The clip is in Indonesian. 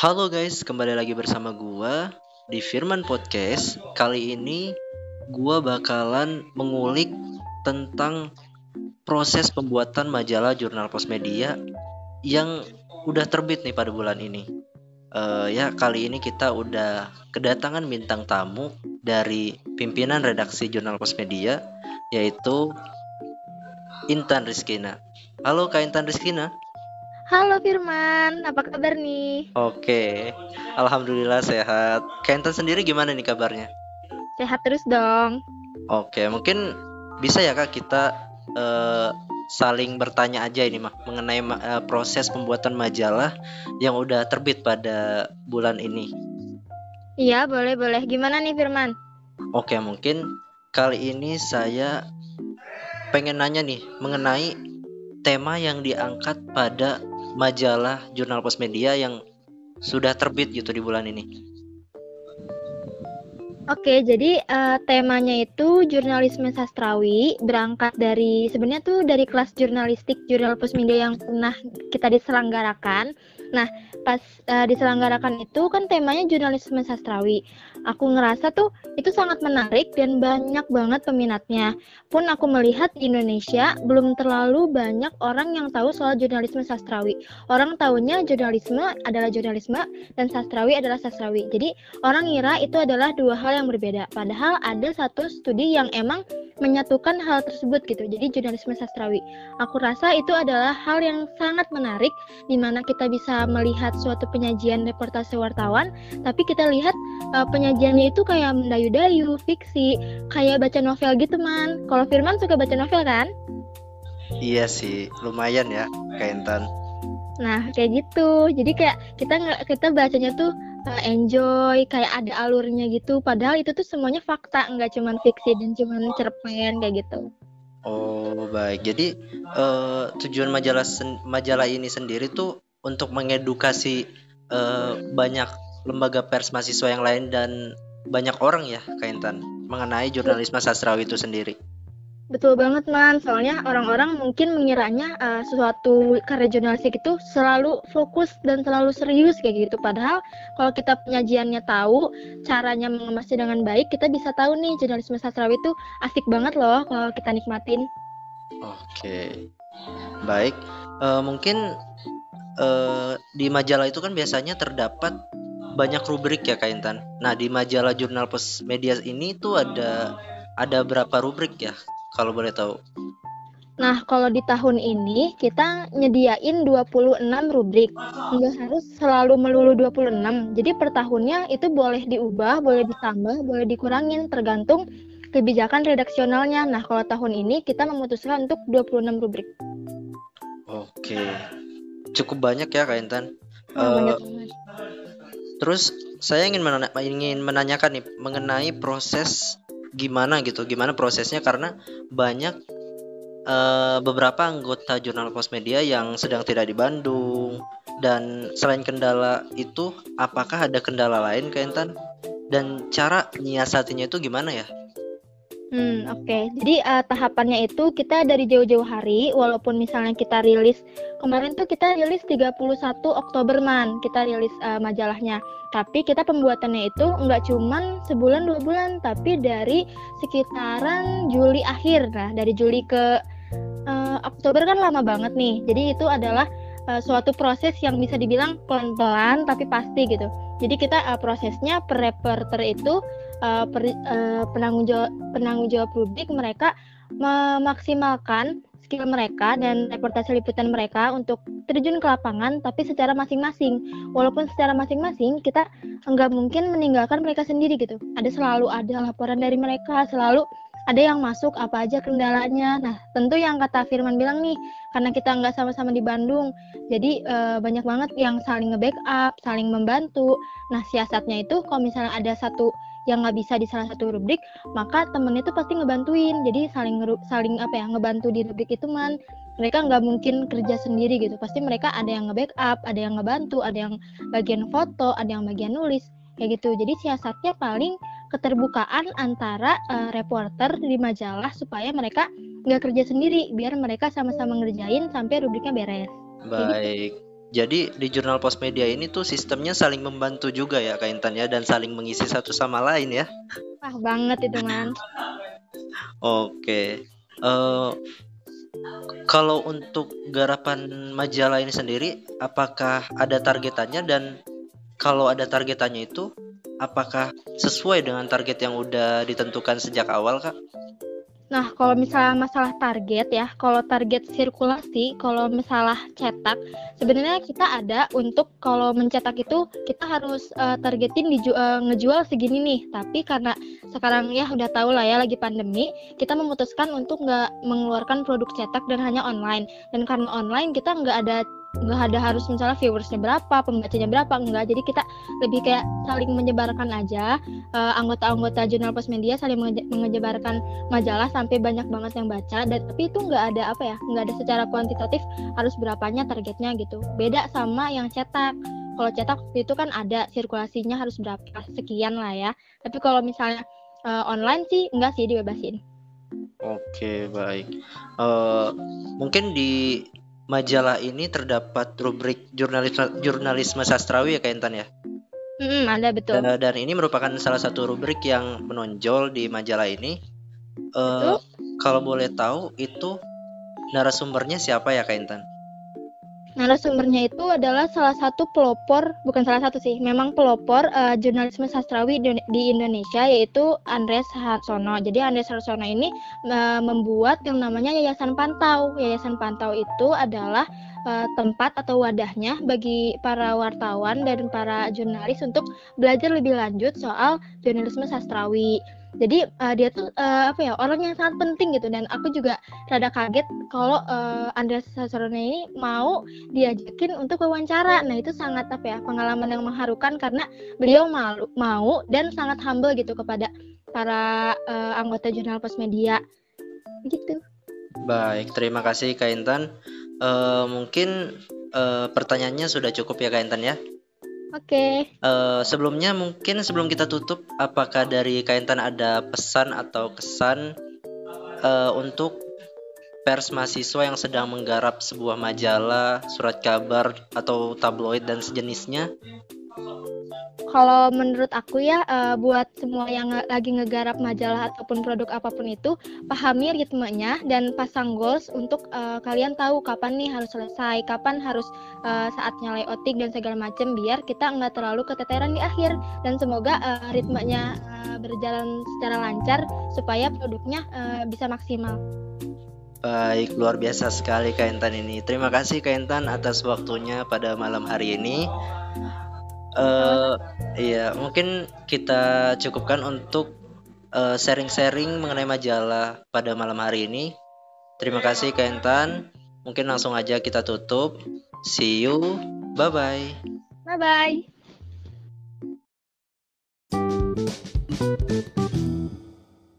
Halo guys, kembali lagi bersama gua di Firman Podcast. Kali ini gua bakalan mengulik tentang proses pembuatan majalah jurnal Postmedia yang udah terbit nih pada bulan ini. Uh, ya kali ini kita udah kedatangan bintang tamu dari pimpinan redaksi jurnal Postmedia yaitu Intan Rizkina. Halo Kak Intan Rizkina. Halo Firman, apa kabar nih? Oke, Alhamdulillah sehat. Kak Intan sendiri gimana nih kabarnya? Sehat terus dong. Oke, mungkin bisa ya Kak kita uh, saling bertanya aja ini mah mengenai uh, proses pembuatan majalah yang udah terbit pada bulan ini. Iya, boleh boleh. Gimana nih Firman? Oke, mungkin kali ini saya pengen nanya nih mengenai tema yang diangkat pada majalah jurnal Postmedia yang sudah terbit gitu di bulan ini. Oke, jadi uh, temanya itu jurnalisme sastrawi berangkat dari sebenarnya tuh dari kelas jurnalistik jurnal Postmedia yang pernah kita diselenggarakan. Nah, pas uh, diselenggarakan itu kan temanya jurnalisme sastrawi. Aku ngerasa tuh itu sangat menarik dan banyak banget peminatnya. Pun aku melihat di Indonesia belum terlalu banyak orang yang tahu soal jurnalisme sastrawi. Orang tahunya jurnalisme adalah jurnalisme dan sastrawi adalah sastrawi. Jadi orang ngira itu adalah dua hal yang berbeda. Padahal ada satu studi yang emang menyatukan hal tersebut gitu. Jadi jurnalisme sastrawi. Aku rasa itu adalah hal yang sangat menarik di mana kita bisa melihat suatu penyajian reportase wartawan, tapi kita lihat uh, penyajiannya itu kayak mendayu-dayu, fiksi, kayak baca novel gitu man. Kalau Firman suka baca novel kan? Iya sih, lumayan ya, kayak Intan. Nah, kayak gitu. Jadi kayak kita kita bacanya tuh enjoy, kayak ada alurnya gitu. Padahal itu tuh semuanya fakta, nggak cuma fiksi dan cuma cerpen kayak gitu. Oh baik, jadi uh, tujuan majalah majalah ini sendiri tuh untuk mengedukasi uh, banyak lembaga pers mahasiswa yang lain dan banyak orang ya Kaintan mengenai jurnalisme sastrawi itu sendiri. Betul banget man, soalnya orang-orang mungkin mengiranya uh, sesuatu karya jurnalistik itu selalu fokus dan selalu serius kayak gitu. Padahal kalau kita penyajiannya tahu, caranya mengemasnya dengan baik, kita bisa tahu nih jurnalisme sastrawi itu asik banget loh kalau kita nikmatin. Oke, baik. Uh, mungkin uh, di majalah itu kan biasanya terdapat banyak rubrik ya Kak Intan. Nah, di majalah Jurnal Pos Media ini tuh ada ada berapa rubrik ya kalau boleh tahu? Nah, kalau di tahun ini kita nyediain 26 rubrik. Nggak harus selalu melulu 26. Jadi per tahunnya itu boleh diubah, boleh ditambah, boleh dikurangin tergantung kebijakan redaksionalnya. Nah, kalau tahun ini kita memutuskan untuk 26 rubrik. Oke cukup banyak ya Kak Intan. Uh, terus saya ingin menanya, ingin menanyakan nih mengenai proses gimana gitu, gimana prosesnya karena banyak uh, beberapa anggota jurnal Postmedia yang sedang tidak di Bandung dan selain kendala itu apakah ada kendala lain Kak Intan? Dan cara nyiasatinya itu gimana ya? Hmm, oke. Okay. Jadi uh, tahapannya itu kita dari jauh-jauh hari, walaupun misalnya kita rilis kemarin tuh kita rilis 31 Oktober man, kita rilis uh, majalahnya. Tapi kita pembuatannya itu nggak cuman sebulan dua bulan, tapi dari sekitaran Juli akhir. Nah, dari Juli ke uh, Oktober kan lama banget nih. Jadi itu adalah uh, suatu proses yang bisa dibilang pelan-pelan tapi pasti gitu. Jadi kita uh, prosesnya per reporter itu uh, per, uh, penanggung jawab penanggung jawab publik mereka memaksimalkan skill mereka dan reportase liputan mereka untuk terjun ke lapangan tapi secara masing-masing. Walaupun secara masing-masing kita enggak mungkin meninggalkan mereka sendiri gitu. Ada selalu ada laporan dari mereka selalu ada yang masuk apa aja kendalanya. Nah tentu yang kata Firman bilang nih karena kita nggak sama-sama di Bandung jadi e, banyak banget yang saling nge-backup saling membantu. Nah siasatnya itu kalau misalnya ada satu yang nggak bisa di salah satu rubrik maka temennya itu pasti ngebantuin. Jadi saling saling apa ya ngebantu di rubrik itu man. Mereka nggak mungkin kerja sendiri gitu. Pasti mereka ada yang nge-backup ada yang ngebantu ada yang bagian foto ada yang bagian nulis kayak gitu. Jadi siasatnya paling keterbukaan antara uh, reporter di majalah supaya mereka nggak kerja sendiri biar mereka sama-sama ngerjain sampai rubriknya beres. Baik. Jadi di jurnal pos media ini tuh sistemnya saling membantu juga ya Kak Intan ya dan saling mengisi satu sama lain ya. Wah banget itu man. Oke. Uh, kalau untuk garapan majalah ini sendiri, apakah ada targetannya dan kalau ada targetannya itu, apakah sesuai dengan target yang udah ditentukan sejak awal, Kak? Nah, kalau misalnya masalah target ya, kalau target sirkulasi, kalau misalnya cetak, sebenarnya kita ada untuk kalau mencetak itu kita harus uh, targetin di uh, ngejual segini nih. Tapi karena sekarang ya udah tahu lah ya lagi pandemi, kita memutuskan untuk nggak mengeluarkan produk cetak dan hanya online. Dan karena online kita nggak ada nggak ada harus misalnya viewersnya berapa, pembacanya berapa, enggak. Jadi kita lebih kayak saling menyebarkan aja uh, anggota-anggota jurnal pos media saling menyebarkan majalah sampai banyak banget yang baca. Dan tapi itu nggak ada apa ya, nggak ada secara kuantitatif harus berapanya targetnya gitu. Beda sama yang cetak. Kalau cetak itu kan ada sirkulasinya harus berapa sekian lah ya. Tapi kalau misalnya uh, online sih enggak sih dibebasin. Oke baik. Uh, mungkin di majalah ini terdapat rubrik jurnalisme jurnalisme sastrawi ya Kak Intan ya? Hmm, ada betul. Dan, dan ini merupakan salah satu rubrik yang menonjol di majalah ini. Uh, kalau boleh tahu itu narasumbernya siapa ya Kak Intan? Narasumbernya itu adalah salah satu pelopor, bukan salah satu sih, memang pelopor uh, jurnalisme sastrawi di Indonesia yaitu Andres Harsono. Jadi Andres Harsono ini uh, membuat yang namanya Yayasan Pantau. Yayasan Pantau itu adalah uh, tempat atau wadahnya bagi para wartawan dan para jurnalis untuk belajar lebih lanjut soal jurnalisme sastrawi. Jadi uh, dia tuh uh, apa ya orang yang sangat penting gitu. Dan aku juga rada kaget kalau uh, Andreas Sastrono ini mau diajakin untuk wawancara. Nah itu sangat apa ya pengalaman yang mengharukan karena beliau malu mau dan sangat humble gitu kepada para uh, anggota jurnal pos media. Gitu. Baik terima kasih Kak Intan uh, mungkin uh, pertanyaannya sudah cukup ya Kak Intan ya Oke. Okay. Uh, sebelumnya mungkin sebelum kita tutup, apakah dari Kaintan ada pesan atau kesan uh, untuk pers mahasiswa yang sedang menggarap sebuah majalah, surat kabar atau tabloid dan sejenisnya? Kalau menurut aku ya uh, buat semua yang lagi ngegarap majalah ataupun produk apa pun itu pahami ritmenya dan pasang goals untuk uh, kalian tahu kapan nih harus selesai kapan harus uh, saatnya layouting dan segala macam biar kita nggak terlalu keteteran di akhir dan semoga uh, ritmenya uh, berjalan secara lancar supaya produknya uh, bisa maksimal. Baik, luar biasa sekali Kak Intan ini. Terima kasih Kak Intan atas waktunya pada malam hari ini. Uh, iya, mungkin kita cukupkan untuk eh, sharing-sharing mengenai majalah pada malam hari ini. Terima kasih Kak Intan. Mungkin langsung aja kita tutup. See you. Bye bye. Bye bye.